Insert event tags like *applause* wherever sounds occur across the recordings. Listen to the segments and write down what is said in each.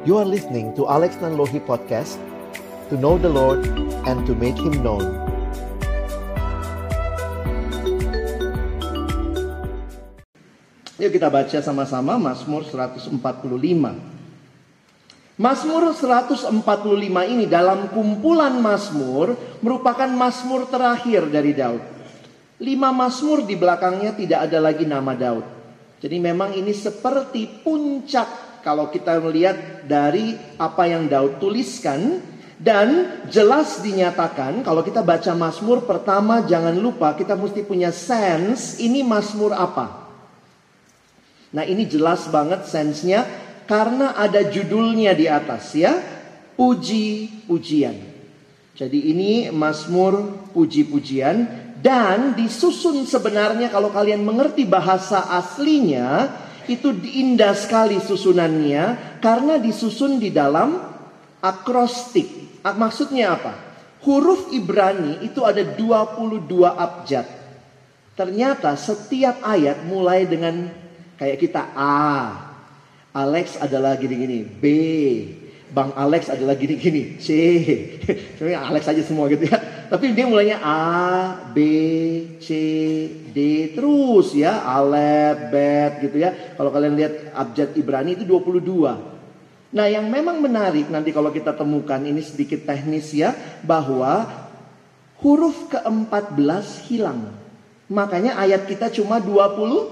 You are listening to Alex Nanlohi Podcast To know the Lord and to make Him known Yuk kita baca sama-sama Mazmur 145 Mazmur 145 ini dalam kumpulan Mazmur merupakan Mazmur terakhir dari Daud. Lima Mazmur di belakangnya tidak ada lagi nama Daud. Jadi memang ini seperti puncak kalau kita melihat dari apa yang Daud tuliskan dan jelas dinyatakan kalau kita baca Mazmur pertama jangan lupa kita mesti punya sense ini Mazmur apa. Nah ini jelas banget sensenya karena ada judulnya di atas ya. Puji-pujian. Jadi ini Mazmur puji-pujian dan disusun sebenarnya kalau kalian mengerti bahasa aslinya itu indah sekali susunannya karena disusun di dalam akrostik. Maksudnya apa? Huruf Ibrani itu ada 22 abjad. Ternyata setiap ayat mulai dengan kayak kita A, Alex adalah gini-gini. B. Bang Alex adalah gini-gini. C. *laughs* Alex aja semua gitu ya. Tapi dia mulainya A, B, C, D terus ya. Alef, Bet gitu ya. Kalau kalian lihat abjad Ibrani itu 22. Nah yang memang menarik nanti kalau kita temukan ini sedikit teknis ya. Bahwa huruf ke-14 hilang. Makanya ayat kita cuma 21.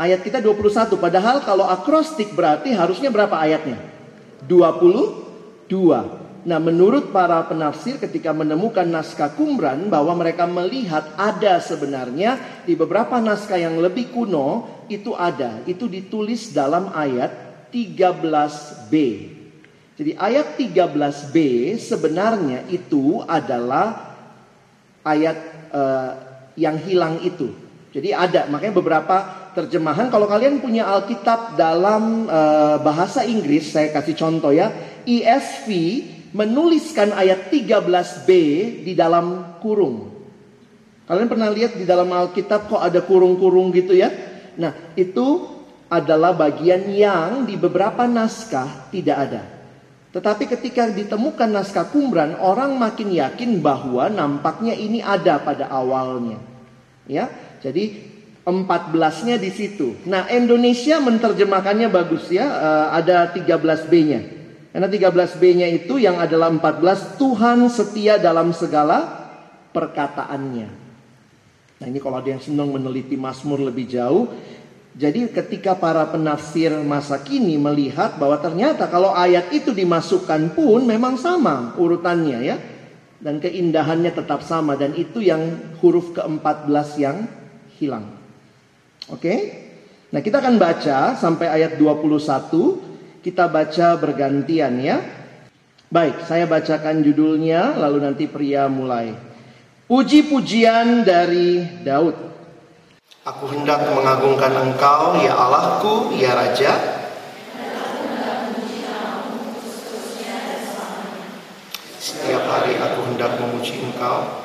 Ayat kita 21. Padahal kalau akrostik berarti harusnya berapa ayatnya? 22. Nah menurut para penafsir ketika menemukan naskah Qumran bahwa mereka melihat ada sebenarnya di beberapa naskah yang lebih kuno itu ada. Itu ditulis dalam ayat 13b. Jadi ayat 13b sebenarnya itu adalah ayat uh, yang hilang itu. Jadi ada, makanya beberapa terjemahan kalau kalian punya Alkitab dalam uh, bahasa Inggris, saya kasih contoh ya, ESV menuliskan ayat 13b di dalam kurung. Kalian pernah lihat di dalam Alkitab kok ada kurung-kurung gitu ya? Nah, itu adalah bagian yang di beberapa naskah tidak ada. Tetapi ketika ditemukan naskah Qumran, orang makin yakin bahwa nampaknya ini ada pada awalnya. Ya, jadi 14-nya di situ. Nah, Indonesia menerjemahkannya bagus ya, uh, ada 13B-nya. Karena 13B-nya itu yang adalah 14 Tuhan setia dalam segala perkataannya. Nah, ini kalau ada yang senang meneliti Mazmur lebih jauh, jadi ketika para penafsir masa kini melihat bahwa ternyata kalau ayat itu dimasukkan pun memang sama urutannya ya. Dan keindahannya tetap sama dan itu yang huruf ke-14 yang hilang. Oke? Nah, kita akan baca sampai ayat 21. Kita baca bergantian ya. Baik, saya bacakan judulnya lalu nanti pria mulai. Puji-pujian dari Daud. Aku hendak mengagungkan Engkau, ya Allahku, ya Raja. Setiap hari aku hendak memuji Engkau.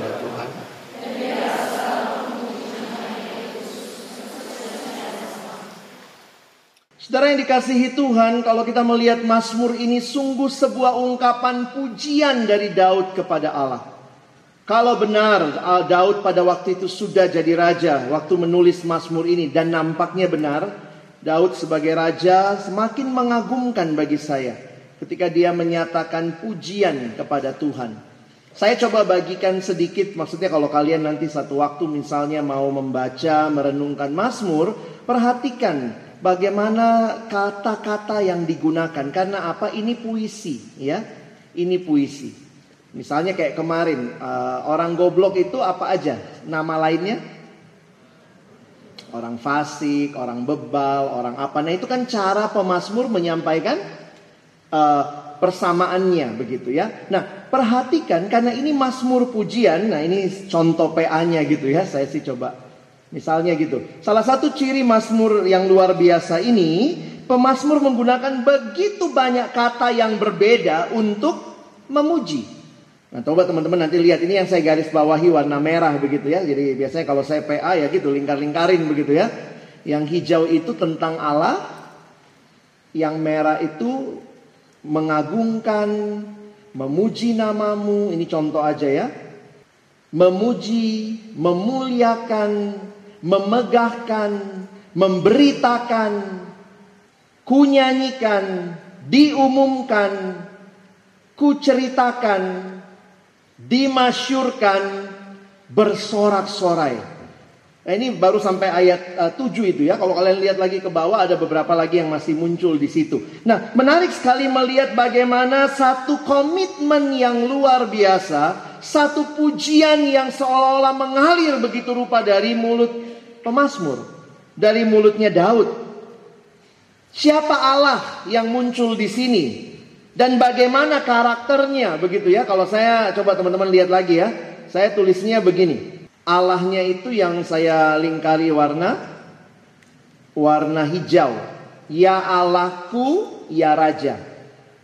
Kepada Tuhan. Saudara yang dikasihi Tuhan, kalau kita melihat Mazmur ini sungguh sebuah ungkapan pujian dari Daud kepada Allah. Kalau benar Daud pada waktu itu sudah jadi raja waktu menulis Mazmur ini dan nampaknya benar, Daud sebagai raja semakin mengagumkan bagi saya ketika dia menyatakan pujian kepada Tuhan. Saya coba bagikan sedikit maksudnya kalau kalian nanti satu waktu misalnya mau membaca merenungkan Mazmur, perhatikan bagaimana kata-kata yang digunakan. Karena apa? Ini puisi ya. Ini puisi. Misalnya kayak kemarin uh, orang goblok itu apa aja? Nama lainnya? Orang fasik orang bebal orang apa. Nah itu kan cara pemazmur menyampaikan uh, persamaannya begitu ya. Nah perhatikan karena ini mazmur pujian nah ini contoh PA-nya gitu ya saya sih coba Misalnya gitu. Salah satu ciri Mazmur yang luar biasa ini, pemazmur menggunakan begitu banyak kata yang berbeda untuk memuji. Nah, coba teman-teman nanti lihat ini yang saya garis bawahi warna merah begitu ya. Jadi biasanya kalau saya PA ya gitu lingkar-lingkarin begitu ya. Yang hijau itu tentang Allah, yang merah itu mengagungkan, memuji namamu. Ini contoh aja ya. Memuji, memuliakan, memegahkan, memberitakan, kunyanyikan, diumumkan, kuceritakan, dimasyurkan, bersorak-sorai. Nah, ini baru sampai ayat uh, 7 itu ya. Kalau kalian lihat lagi ke bawah ada beberapa lagi yang masih muncul di situ. Nah, menarik sekali melihat bagaimana satu komitmen yang luar biasa, satu pujian yang seolah-olah mengalir begitu rupa dari mulut pemazmur dari mulutnya Daud. Siapa Allah yang muncul di sini dan bagaimana karakternya begitu ya? Kalau saya coba teman-teman lihat lagi ya, saya tulisnya begini. Allahnya itu yang saya lingkari warna warna hijau. Ya Allahku, ya Raja.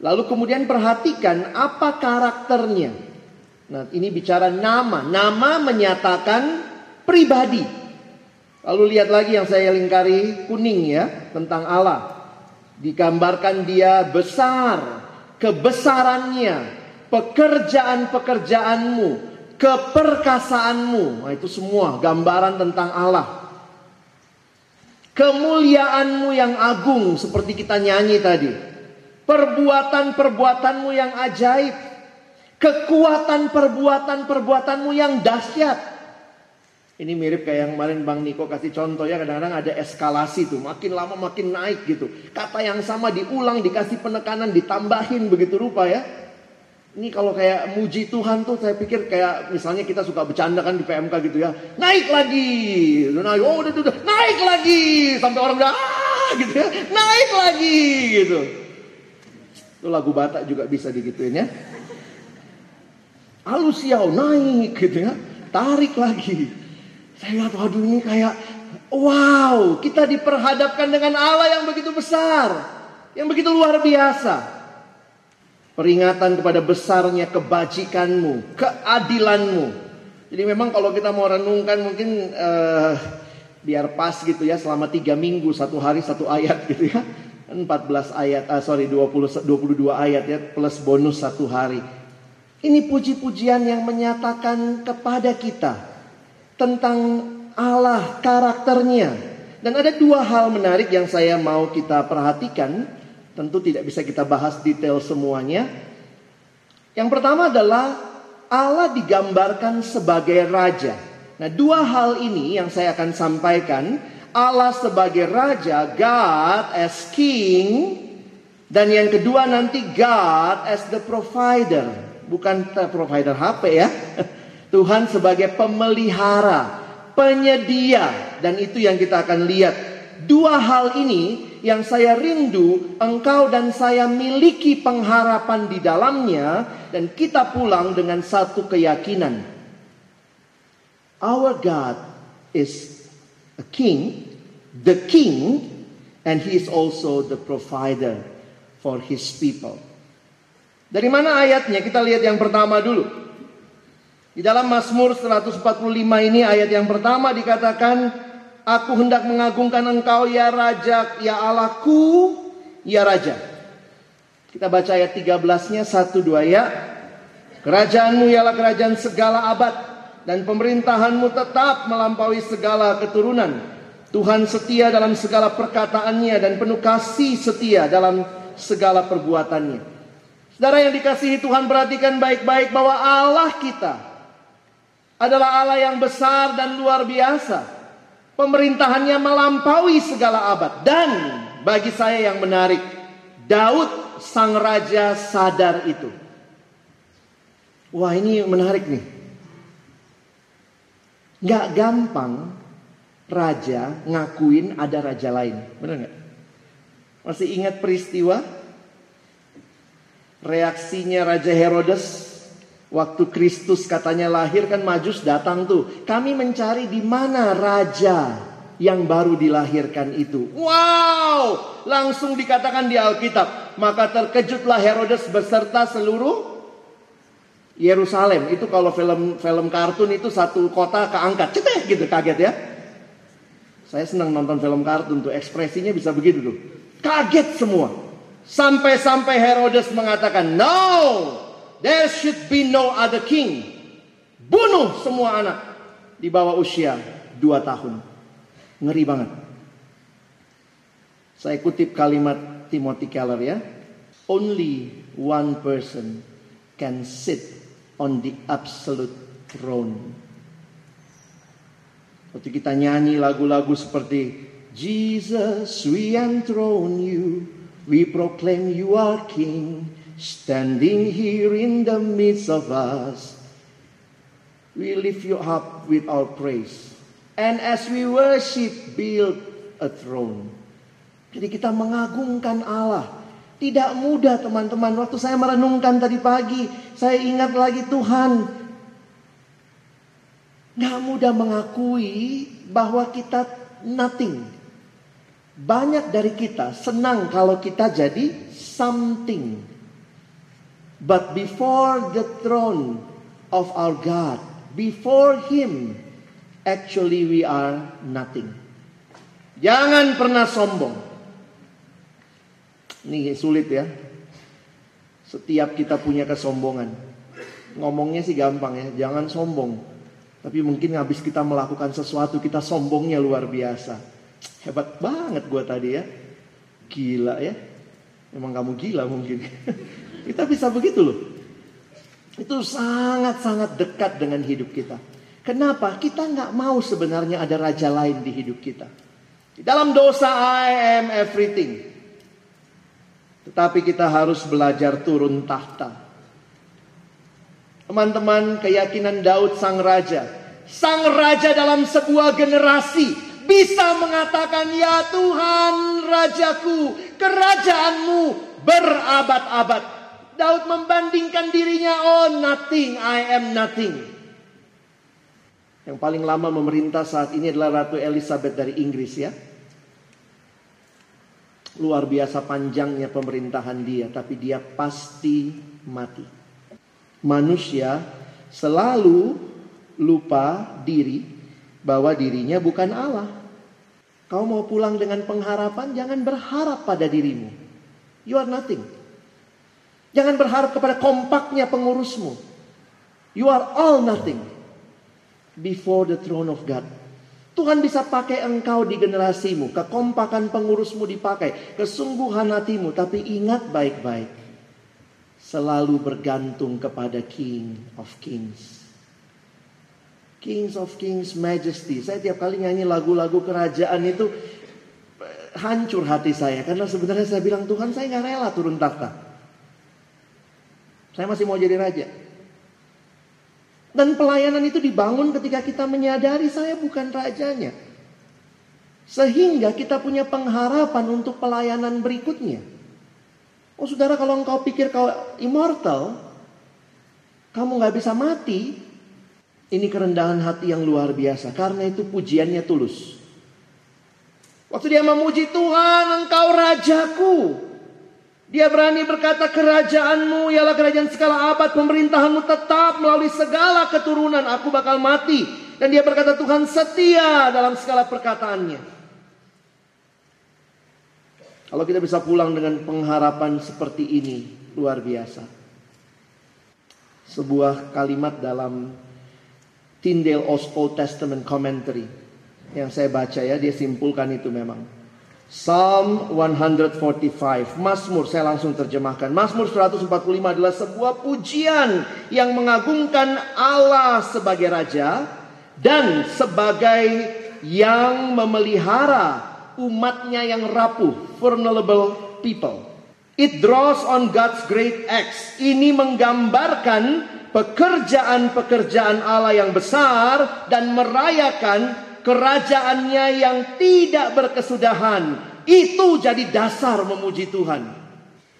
Lalu kemudian perhatikan apa karakternya. Nah, ini bicara nama. Nama menyatakan pribadi. Lalu lihat lagi yang saya lingkari kuning ya tentang Allah. Digambarkan dia besar, kebesarannya, pekerjaan-pekerjaanmu, keperkasaanmu. Nah, itu semua gambaran tentang Allah. Kemuliaanmu yang agung seperti kita nyanyi tadi. Perbuatan-perbuatanmu yang ajaib. Kekuatan perbuatan-perbuatanmu yang dahsyat. Ini mirip kayak yang kemarin Bang Niko kasih contoh ya kadang-kadang ada eskalasi tuh makin lama makin naik gitu. Kata yang sama diulang dikasih penekanan ditambahin begitu rupa ya. Ini kalau kayak muji Tuhan tuh saya pikir kayak misalnya kita suka bercanda kan di PMK gitu ya. Naik lagi. Naik. Oh udah, udah, naik lagi. Sampai orang udah ah gitu ya. Naik lagi gitu. Itu lagu Batak juga bisa digituin ya. Alusiau naik gitu ya. Tarik lagi. Saya lihat, waduh ini kayak, wow, kita diperhadapkan dengan Allah yang begitu besar. Yang begitu luar biasa. Peringatan kepada besarnya kebajikanmu, keadilanmu. Jadi memang kalau kita mau renungkan mungkin uh, biar pas gitu ya selama tiga minggu satu hari satu ayat *laughs* gitu ya. 14 ayat, uh, sorry 20, 22 ayat ya plus bonus satu hari. Ini puji-pujian yang menyatakan kepada kita tentang Allah, karakternya. Dan ada dua hal menarik yang saya mau kita perhatikan. Tentu tidak bisa kita bahas detail semuanya. Yang pertama adalah Allah digambarkan sebagai raja. Nah, dua hal ini yang saya akan sampaikan. Allah sebagai raja, God as king, dan yang kedua nanti God as the provider, bukan provider HP ya. *laughs* Tuhan sebagai pemelihara, penyedia, dan itu yang kita akan lihat. Dua hal ini yang saya rindu, engkau dan saya miliki pengharapan di dalamnya, dan kita pulang dengan satu keyakinan. Our God is a king, the king, And He is also the provider for His people. Dari mana ayatnya? Kita lihat yang pertama dulu. Di dalam Mazmur 145 ini ayat yang pertama dikatakan, Aku hendak mengagungkan engkau ya Raja, ya Allahku, ya Raja. Kita baca ayat 13-nya, satu dua ya. Kerajaanmu ialah kerajaan segala abad, dan pemerintahanmu tetap melampaui segala keturunan. Tuhan setia dalam segala perkataannya dan penuh kasih setia dalam segala perbuatannya. Saudara yang dikasihi Tuhan perhatikan baik-baik bahwa Allah kita adalah Allah yang besar dan luar biasa. Pemerintahannya melampaui segala abad. Dan bagi saya yang menarik, Daud sang raja sadar itu. Wah ini menarik nih. Gak gampang raja ngakuin ada raja lain. Benar nggak? Masih ingat peristiwa reaksinya Raja Herodes waktu Kristus katanya lahir kan Majus datang tuh. Kami mencari di mana raja yang baru dilahirkan itu. Wow, langsung dikatakan di Alkitab. Maka terkejutlah Herodes beserta seluruh Yerusalem. Itu kalau film film kartun itu satu kota keangkat. Cetek gitu kaget ya. Saya senang nonton film kartun tuh, ekspresinya bisa begitu tuh. Kaget semua. Sampai-sampai Herodes mengatakan, "No, there should be no other king." Bunuh semua anak di bawah usia dua tahun. Ngeri banget. Saya kutip kalimat Timothy Keller ya. Only one person can sit on the absolute throne. Waktu kita nyanyi lagu-lagu seperti Jesus, we enthrone you, we proclaim you are King, standing here in the midst of us. We lift you up with our praise. And as we worship, build a throne. Jadi kita mengagungkan Allah. Tidak mudah teman-teman. Waktu saya merenungkan tadi pagi, saya ingat lagi Tuhan Gak mudah mengakui bahwa kita nothing. Banyak dari kita senang kalau kita jadi something. But before the throne of our God, before Him, actually we are nothing. Jangan pernah sombong. Ini sulit ya. Setiap kita punya kesombongan. Ngomongnya sih gampang ya, jangan sombong. Tapi mungkin habis kita melakukan sesuatu kita sombongnya luar biasa. Hebat banget gue tadi ya. Gila ya. Emang kamu gila mungkin. *laughs* kita bisa begitu loh. Itu sangat-sangat dekat dengan hidup kita. Kenapa? Kita nggak mau sebenarnya ada raja lain di hidup kita. Di dalam dosa I am everything. Tetapi kita harus belajar turun tahta. Teman-teman, keyakinan Daud sang raja. Sang raja dalam sebuah generasi bisa mengatakan, "Ya Tuhan, rajaku, kerajaanmu berabad-abad." Daud membandingkan dirinya, "Oh, nothing, I am nothing." Yang paling lama memerintah saat ini adalah Ratu Elizabeth dari Inggris ya. Luar biasa panjangnya pemerintahan dia, tapi dia pasti mati manusia selalu lupa diri bahwa dirinya bukan Allah. Kau mau pulang dengan pengharapan, jangan berharap pada dirimu. You are nothing. Jangan berharap kepada kompaknya pengurusmu. You are all nothing before the throne of God. Tuhan bisa pakai engkau di generasimu, kekompakan pengurusmu dipakai, kesungguhan hatimu, tapi ingat baik-baik selalu bergantung kepada King of Kings. Kings of Kings Majesty. Saya tiap kali nyanyi lagu-lagu kerajaan itu hancur hati saya karena sebenarnya saya bilang Tuhan saya nggak rela turun tahta. Saya masih mau jadi raja. Dan pelayanan itu dibangun ketika kita menyadari saya bukan rajanya. Sehingga kita punya pengharapan untuk pelayanan berikutnya. Oh saudara kalau engkau pikir kau immortal, kamu nggak bisa mati. Ini kerendahan hati yang luar biasa. Karena itu pujiannya tulus. Waktu dia memuji Tuhan, engkau rajaku. Dia berani berkata kerajaanmu ialah kerajaan segala abad, pemerintahanmu tetap melalui segala keturunan, aku bakal mati. Dan dia berkata Tuhan setia dalam segala perkataannya. Kalau kita bisa pulang dengan pengharapan seperti ini, luar biasa. Sebuah kalimat dalam Tyndale Old Testament Commentary yang saya baca ya, dia simpulkan itu memang. Psalm 145, Mazmur saya langsung terjemahkan. Mazmur 145 adalah sebuah pujian yang mengagungkan Allah sebagai raja dan sebagai yang memelihara umatnya yang rapuh, vulnerable people. It draws on God's great acts. Ini menggambarkan pekerjaan-pekerjaan Allah yang besar dan merayakan kerajaannya yang tidak berkesudahan. Itu jadi dasar memuji Tuhan.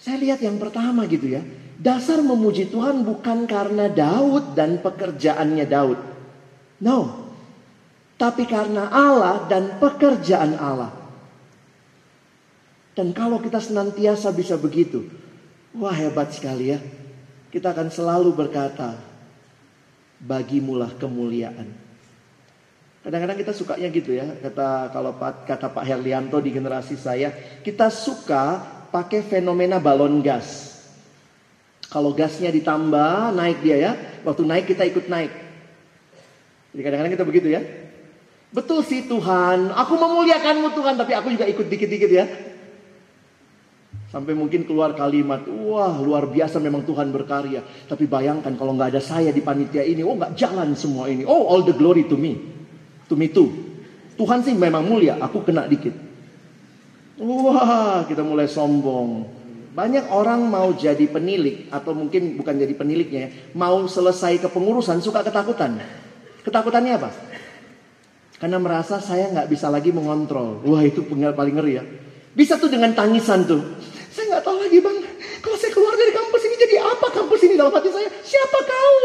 Saya lihat yang pertama gitu ya. Dasar memuji Tuhan bukan karena Daud dan pekerjaannya Daud. No. Tapi karena Allah dan pekerjaan Allah. Dan kalau kita senantiasa bisa begitu, wah hebat sekali ya. Kita akan selalu berkata, bagimulah kemuliaan. Kadang-kadang kita sukanya gitu ya, kata kalau kata Pak Herlianto di generasi saya, kita suka pakai fenomena balon gas. Kalau gasnya ditambah, naik dia ya. Waktu naik kita ikut naik. Jadi kadang-kadang kita begitu ya. Betul sih Tuhan, aku memuliakanmu Tuhan, tapi aku juga ikut dikit-dikit ya. Sampai mungkin keluar kalimat, wah luar biasa memang Tuhan berkarya. Tapi bayangkan kalau nggak ada saya di panitia ini, oh nggak jalan semua ini. Oh all the glory to me, too. Tuhan sih memang mulia, aku kena dikit. Wah kita mulai sombong. Banyak orang mau jadi penilik atau mungkin bukan jadi peniliknya ya, mau selesai kepengurusan suka ketakutan. Ketakutannya apa? Karena merasa saya nggak bisa lagi mengontrol. Wah itu paling ngeri ya. Bisa tuh dengan tangisan tuh. Saya nggak tahu lagi bang. Kalau saya keluar dari kampus ini jadi apa kampus ini dalam hati saya? Siapa kau?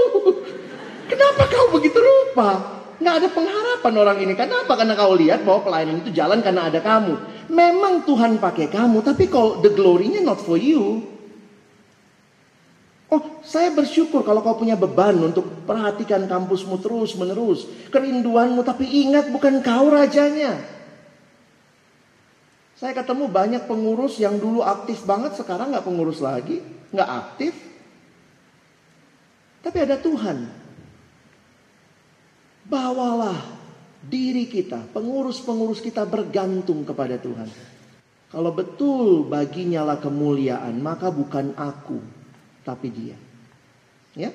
Kenapa kau begitu rupa? Nggak ada pengharapan orang ini. Kenapa? Karena kau lihat bahwa pelayanan itu jalan karena ada kamu. Memang Tuhan pakai kamu, tapi kalau the glory-nya not for you. Oh, saya bersyukur kalau kau punya beban untuk perhatikan kampusmu terus menerus. Kerinduanmu, tapi ingat bukan kau rajanya. Saya ketemu banyak pengurus yang dulu aktif banget, sekarang nggak pengurus lagi, nggak aktif. Tapi ada Tuhan. Bawalah diri kita, pengurus-pengurus kita bergantung kepada Tuhan. Kalau betul baginya lah kemuliaan, maka bukan aku, tapi dia. Ya,